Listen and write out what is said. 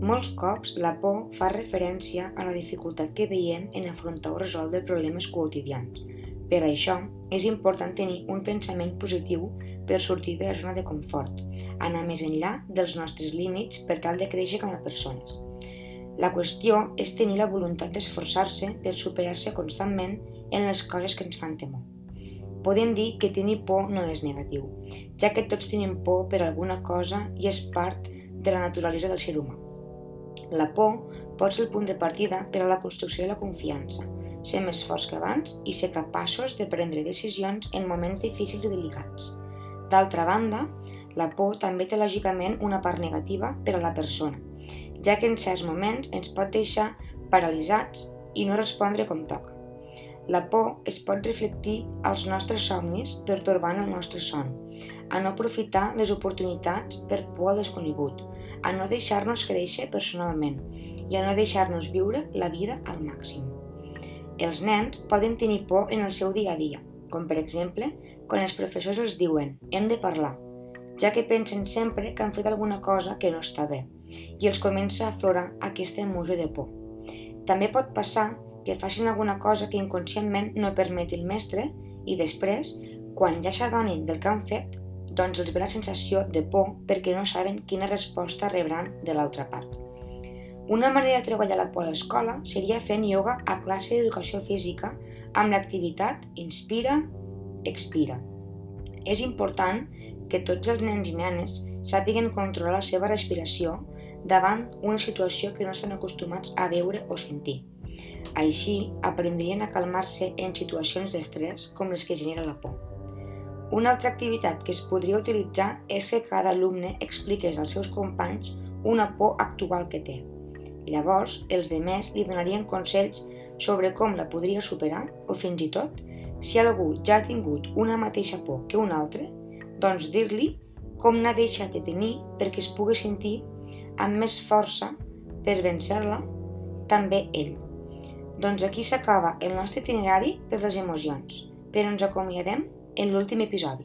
Molts cops la por fa referència a la dificultat que veiem en afrontar o resoldre problemes quotidians. Per això, és important tenir un pensament positiu per sortir de la zona de confort, anar més enllà dels nostres límits per tal de créixer com a persones. La qüestió és tenir la voluntat d'esforçar-se per superar-se constantment en les coses que ens fan temor. Podem dir que tenir por no és negatiu, ja que tots tenim por per alguna cosa i és part de la naturalesa del ser humà. La por pot ser el punt de partida per a la construcció de la confiança, ser més forts que abans i ser capaços de prendre decisions en moments difícils i delicats. D'altra banda, la por també té lògicament una part negativa per a la persona, ja que en certs moments ens pot deixar paralitzats i no respondre com toca. La por es pot reflectir als nostres somnis pertorbant el nostre son, a no aprofitar les oportunitats per por al desconegut, a no deixar-nos créixer personalment i a no deixar-nos viure la vida al màxim. Els nens poden tenir por en el seu dia a dia, com per exemple quan els professors els diuen hem de parlar, ja que pensen sempre que han fet alguna cosa que no està bé i els comença a aflorar aquesta emoció de por. També pot passar que facin alguna cosa que inconscientment no permeti el mestre i després, quan ja s'adonin del que han fet, doncs els ve la sensació de por perquè no saben quina resposta rebran de l'altra part. Una manera de treballar la por a l'escola seria fent ioga a classe d'educació física amb l'activitat Inspira, Expira. És important que tots els nens i nenes sàpiguen controlar la seva respiració davant una situació que no estan acostumats a veure o sentir. Així, aprendrien a calmar-se en situacions d'estrès com les que genera la por. Una altra activitat que es podria utilitzar és que cada alumne expliqués als seus companys una por actual que té. Llavors, els demés li donarien consells sobre com la podria superar o fins i tot, si algú ja ha tingut una mateixa por que un altre, doncs dir-li com n'ha deixat de tenir perquè es pugui sentir amb més força per vencer-la també ell. Doncs aquí s'acaba el nostre itinerari per les emocions, però ens acomiadem en l'últim episodi.